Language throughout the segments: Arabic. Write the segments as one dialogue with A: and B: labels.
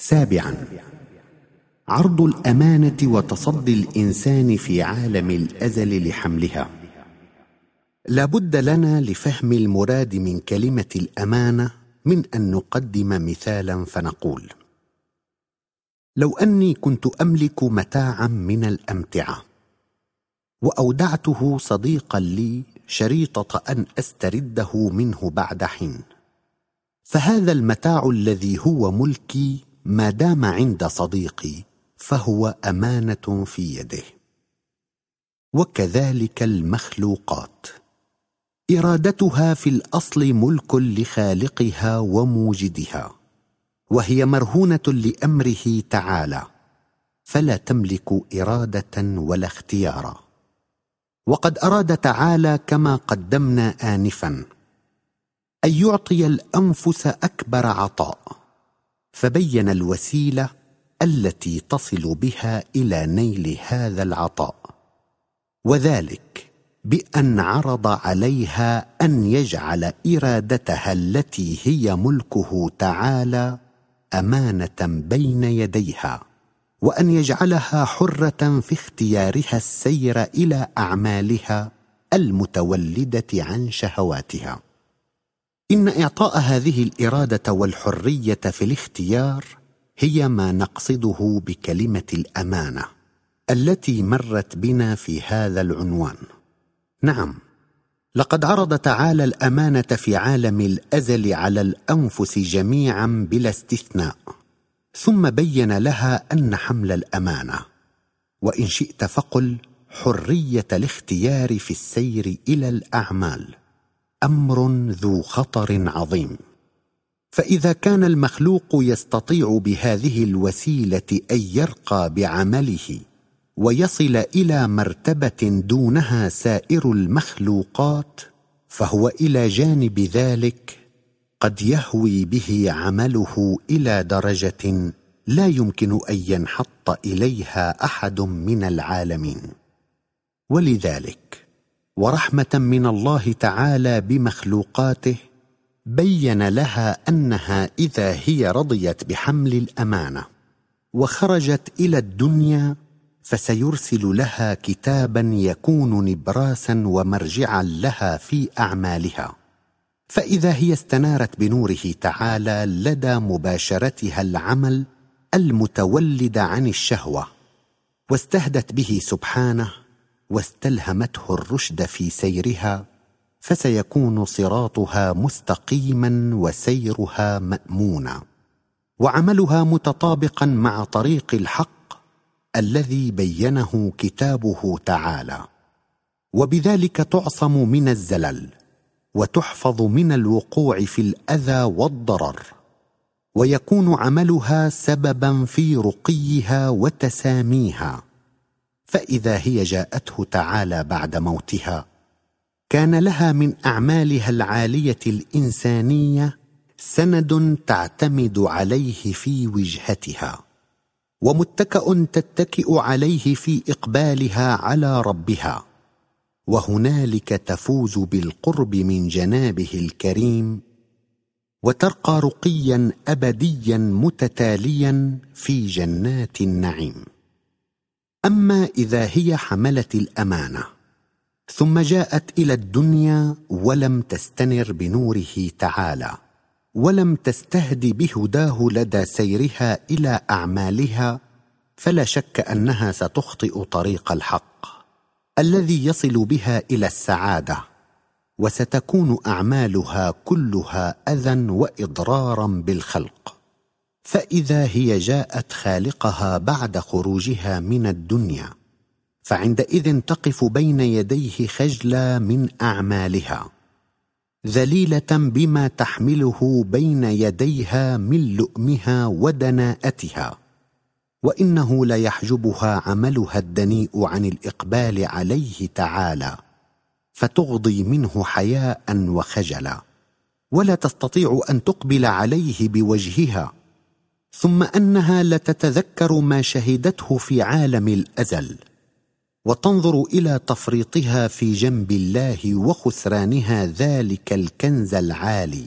A: سابعا. عرض الأمانة وتصدي الإنسان في عالم الأزل لحملها. لا بد لنا لفهم المراد من كلمة الأمانة من أن نقدم مثالا فنقول لو أني كنت أملك متاعا من الأمتعة وأودعته صديقا لي شريطة أن أسترده منه بعد حين فهذا المتاع الذي هو ملكي ما دام عند صديقي فهو أمانة في يده. وكذلك المخلوقات. إرادتها في الأصل ملك لخالقها وموجدها وهي مرهونة لأمره تعالى فلا تملك إرادة ولا اختيارا وقد أراد تعالى كما قدمنا انفا أن يعطي الأنفس أكبر عطاء. فبين الوسيلة التي تصل بها إلى نيل هذا العطاء وذلك بأن عرض عليها أن يجعل إرادتها التي هي ملكه تعالى أمانة بين يديها وأن يجعلها حرة في اختيارها السير إلى أعمالها المتولدة عن شهواتها. إن إعطاء هذه الإرادة والحرية في الاختيار هي ما نقصده بكلمة الأمانة التي مرت بنا في هذا العنوان. نعم لقد عرض تعالى الأمانة في عالم الأزل على الأنفس جميعا بلا استثناء ثم بين لها أن حمل الأمانة. وإن شئت فقل حرية الاختيار في السير إلى الأعمال. أمر ذو خطر عظيم. فإذا كان المخلوق يستطيع بهذه الوسيلة أن يرقى بعمله ويصل إلى مرتبة دونها سائر المخلوقات فهو إلى جانب ذلك قد يهوي به عمله إلى درجة لا يمكن أن ينحط إليها أحد من العالمين. ولذلك ورحمة من الله تعالى بمخلوقاته بين لها أنها إذا هي رضيت بحمل الأمانة وخرجت إلى الدنيا فسيرسل لها كتابا يكون نبراسا ومرجعا لها في أعمالها. فإذا هي استنارت بنوره تعالى لدى مباشرتها العمل المتولد عن الشهوة واستهدت به سبحانه واستلهمته الرشد في سيرها فسيكون صراطها مستقيما وسيرها مأمونا. وعملها متطابقا مع طريق الحق الذي بينه كتابه تعالى. وبذلك تعصم من الزلل وتحفظ من الوقوع في الأذى والضرر. ويكون عملها سببا في رقيها وتساميها. فإذا هي جاءته تعالى بعد موتها. كان لها من أعمالها العالية الإنسانية سند تعتمد عليه في وجهتها ومتكأ تتكئ عليه في إقبالها على ربها وهنالك تفوز بالقرب من جنابه الكريم وترقى رقيا ابديا متتاليا في جنات النعيم. أما إذا هي حملت الأمانة ثم جاءت إلى الدنيا ولم تستنر بنوره تعالى ولم تستهد بهداه لدى سيرها إلى أعمالها فلا شك أنها ستخطئ طريق الحق الذي يصل بها إلى السعادة وستكون أعمالها كلها أذى وإضرارا بالخلق. فإذا هي جاءت خالقها بعد خروجها من الدنيا فعندئذ تقف بين يديه خجلى من أعمالها ذليلة بما تحمله بين يديها من لؤمها ودناءتها وإنه ليحجبها عملها الدنيء عن الإقبال عليه تعالى فتغضي منه حياء وخجلا ولا تستطيع أن تقبل عليه بوجهها. ثم أنها لتتذكر ما شهدته في عالم الأزل وتنظر إلى تفريطها في جنب الله وخسرانها ذلك الكنز العالي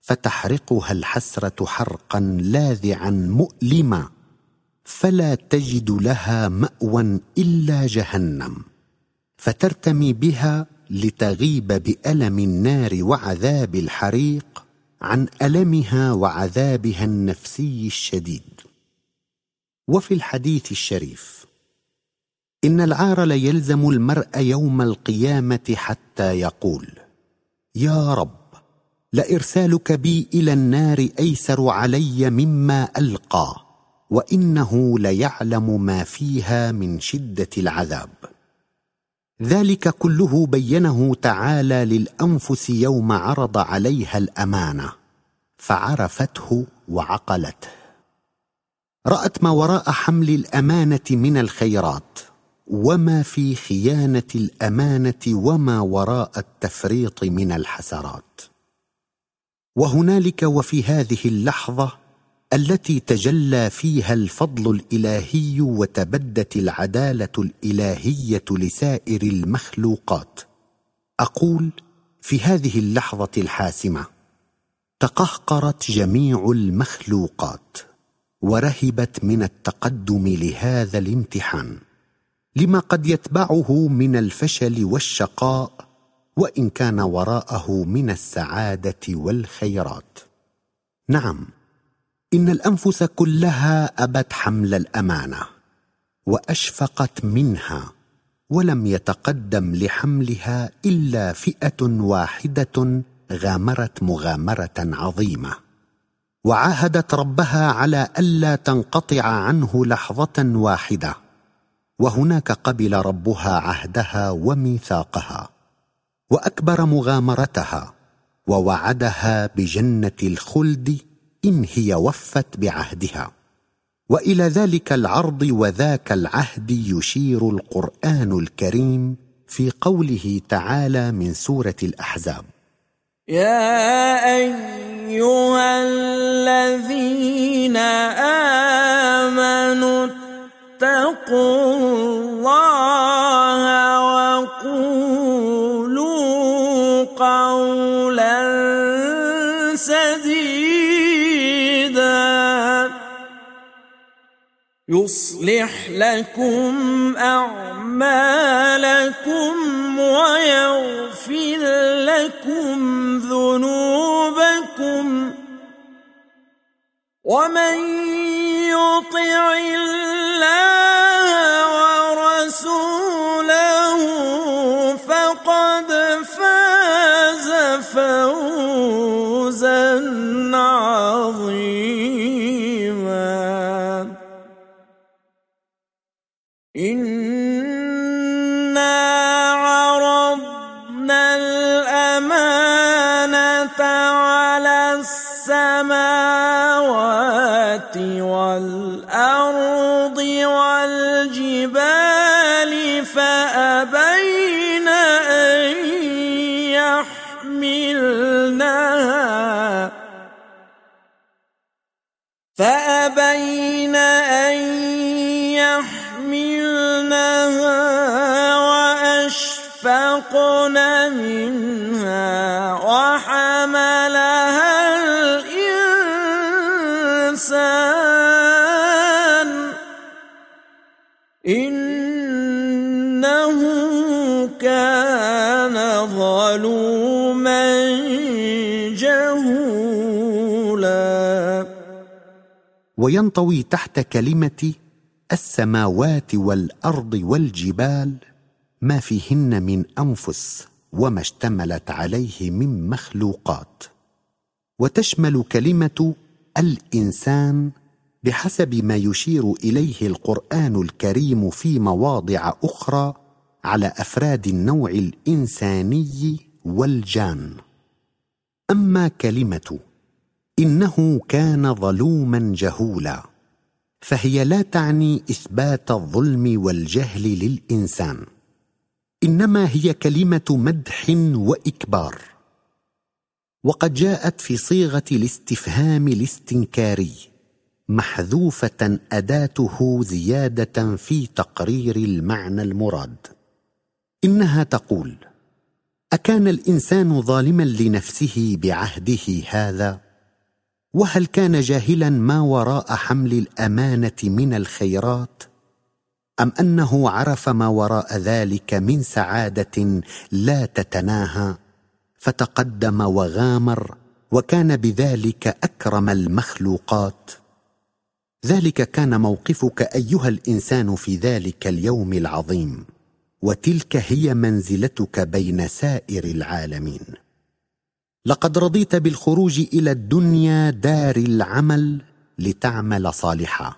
A: فتحرقها الحسرة حرقا لاذعا مؤلما فلا تجد لها مأوى إلا جهنم فترتمي بها لتغيب بألم النار وعذاب الحريق عن ألمها وعذابها النفسي الشديد. وفي الحديث الشريف إن العار ليلزم المرء يوم القيامة حتى يقول يا رب لإرسالك بي إلى النار أيسر علي مما ألقى وإنه ليعلم ما فيها من شدة العذاب. ذلك كله بينه تعالى للأنفس يوم عرض عليها الأمانة فعرفته وعقلته. رأت ما وراء حمل الأمانة من الخيرات وما في خيانة الأمانة وما وراء التفريط من الحسرات. وهنالك وفي هذه اللحظة التي تجلى فيها الفضل الإلهي وتبدت العدالة الإلهية لسائر المخلوقات. أقول في هذه اللحظة الحاسمة تقهقرت جميع المخلوقات ورهبت من التقدم لهذا الامتحان. لما قد يتبعه من الفشل والشقاء وإن كان وراءه من السعادة والخيرات. نعم إن الأنفس كلها أبت حمل الأمانة وأشفقت منها ولم يتقدم لحملها إلا فئة واحدة غامرت مغامرة عظيمة. وعاهدت ربها على ألا تنقطع عنه لحظة واحدة وهناك قبل ربها عهدها وميثاقها وأكبر مغامرتها ووعدها بجنة الخلد إن هي وفت بعهدها. وإلى ذلك العرض وذاك العهد يشير القرآن الكريم في قوله تعالى من سورة الأحزاب.
B: يا أيها الذين آمنوا اتقوا الله يصلح لكم أعمالكم ويغفر لكم ذنوبكم ومن يطع الله والأرض والجبال فأبين أن يحملنها. فأبين أن يحملنها وأشفقن منها.
A: وينطوي تحت كلمة السماوات والأرض والجبال ما فيهن من أنفس وما اشتملت عليه من مخلوقات. وتشمل كلمة الإنسان بحسب ما يشير إليه القرآن الكريم في مواضع أخرى على أفراد النوع الإنساني والجان. أما كلمة إنه كان ظلوما جهولا فهي لا تعني إثبات الظلم والجهل للإنسان إنما هي كلمة مدح وإكبار. وقد جاءت في صيغة الاستفهام الاستنكاري محذوفة أداته زيادة في تقرير المعنى المراد. إنها تقول أكان الإنسان ظالما لنفسه بعهده هذا؟ وهل كان جاهلا ما وراء حمل الأمانة من الخيرات؟ أم أنه عرف ما وراء ذلك من سعادة لا تتناهى؟ فتقدم وغامر وكان بذلك أكرم المخلوقات. ذلك كان موقفك أيها الإنسان في ذلك اليوم العظيم وتلك هي منزلتك بين سائر العالمين. لقد رضيت بالخروج إلى الدنيا دار العمل لتعمل صالحا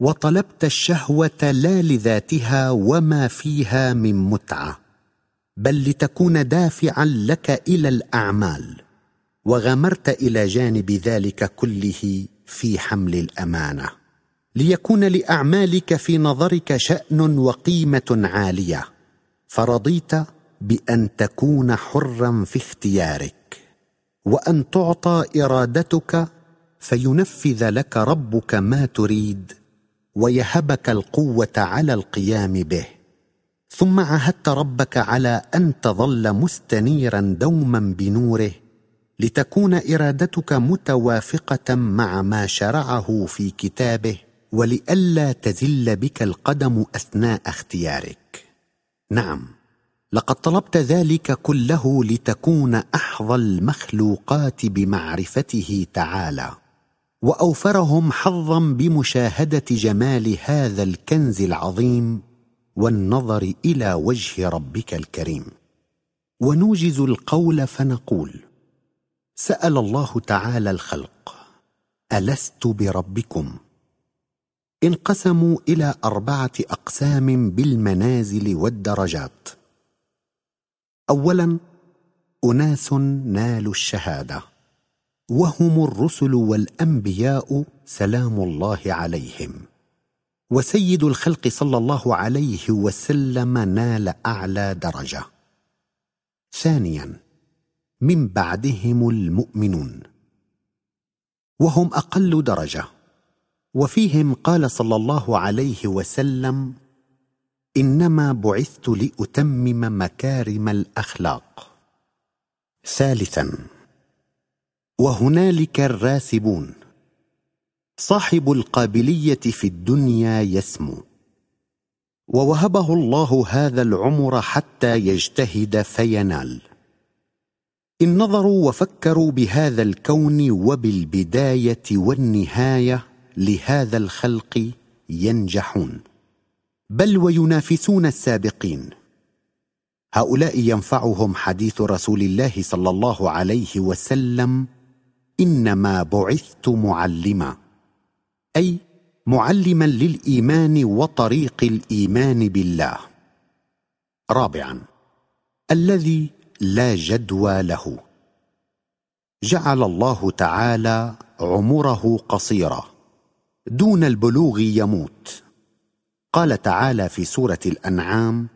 A: وطلبت الشهوة لا لذاتها وما فيها من متعة بل لتكون دافعا لك إلى الأعمال وغامرت إلى جانب ذلك كله في حمل الأمانة. ليكون لأعمالك في نظرك شأن وقيمة عالية فرضيت بأن تكون حرا في اختيارك. وأن تعطى إرادتك فينفذ لك ربك ما تريد ويهبك القوة على القيام به. ثم عهدت ربك على أن تظل مستنيرا دوما بنوره لتكون إرادتك متوافقة مع ما شرعه في كتابه ولئلا تزل بك القدم أثناء اختيارك. نعم. لقد طلبت ذلك كله لتكون أحظى المخلوقات بمعرفته تعالى وأوفرهم حظا بمشاهدة جمال هذا الكنز العظيم والنظر إلى وجه ربك الكريم. ونوجز القول فنقول سأل الله تعالى الخلق ألست بربكم؟ انقسموا إلى أربعة أقسام بالمنازل والدرجات. اولا أناس نالوا الشهادة وهم الرسل والأنبياء سلام الله عليهم. وسيد الخلق صلى الله عليه وسلم نال أعلى درجة. ثانيا من بعدهم المؤمنون. وهم أقل درجة. وفيهم قال صلى الله عليه وسلم إنما بعثت لأتمم مكارم الأخلاق. ثالثا وهنالك الراسبون. صاحب القابلية في الدنيا يسمو. ووهبه الله هذا العمر حتى يجتهد فينال. إن نظروا وفكروا بهذا الكون وبالبداية والنهاية لهذا الخلق ينجحون. بل وينافسون السابقين. هؤلاء ينفعهم حديث رسول الله صلى الله عليه وسلم إنما بعثت معلما. أي معلما للإيمان وطريق الإيمان بالله. رابعا الذي لا جدوى له. جعل الله تعالى عمره قصيرا. دون البلوغ يموت. قال تعالى في سورة الأنعام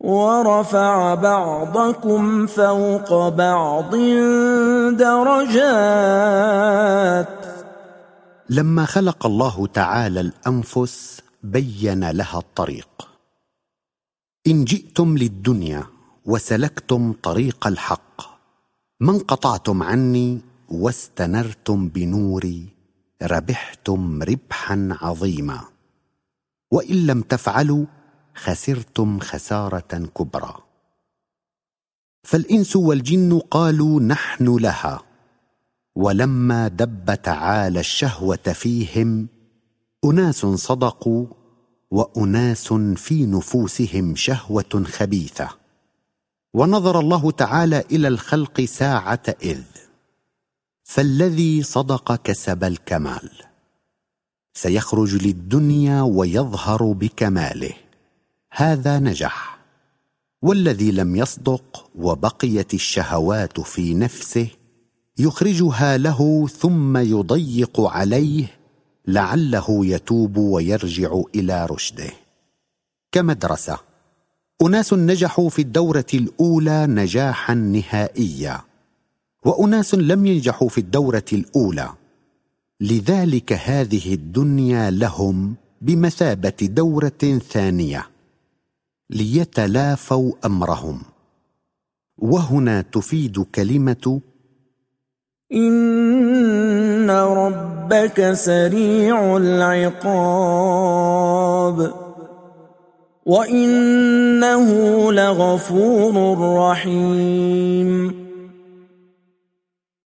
B: ورفع بعضكم فوق بعض درجات.
A: لما خلق الله تعالى الأنفس بين لها الطريق. إن جئتم للدنيا وسلكتم طريق الحق ما انقطعتم عني واستنرتم بنوري ربحتم ربحا عظيما. وإن لم تفعلوا خسرتم خسارة كبرى. فالإنس والجن قالوا نحن لها ولما دب تعالى الشهوة فيهم أناس صدقوا وأناس في نفوسهم شهوة خبيثة. ونظر الله تعالى إلى الخلق ساعة إذ فالذي صدق كسب الكمال. سيخرج للدنيا ويظهر بكماله. هذا نجح. والذي لم يصدق وبقيت الشهوات في نفسه يخرجها له ثم يضيق عليه لعله يتوب ويرجع إلى رشده. كمدرسة. أناس نجحوا في الدورة الأولى نجاحا نهائيا. وأناس لم ينجحوا في الدورة الأولى. لذلك هذه الدنيا لهم بمثابة دورة ثانية ليتلافوا أمرهم. وهنا تفيد كلمة
B: إن ربك سريع العقاب وإنه لغفور رحيم.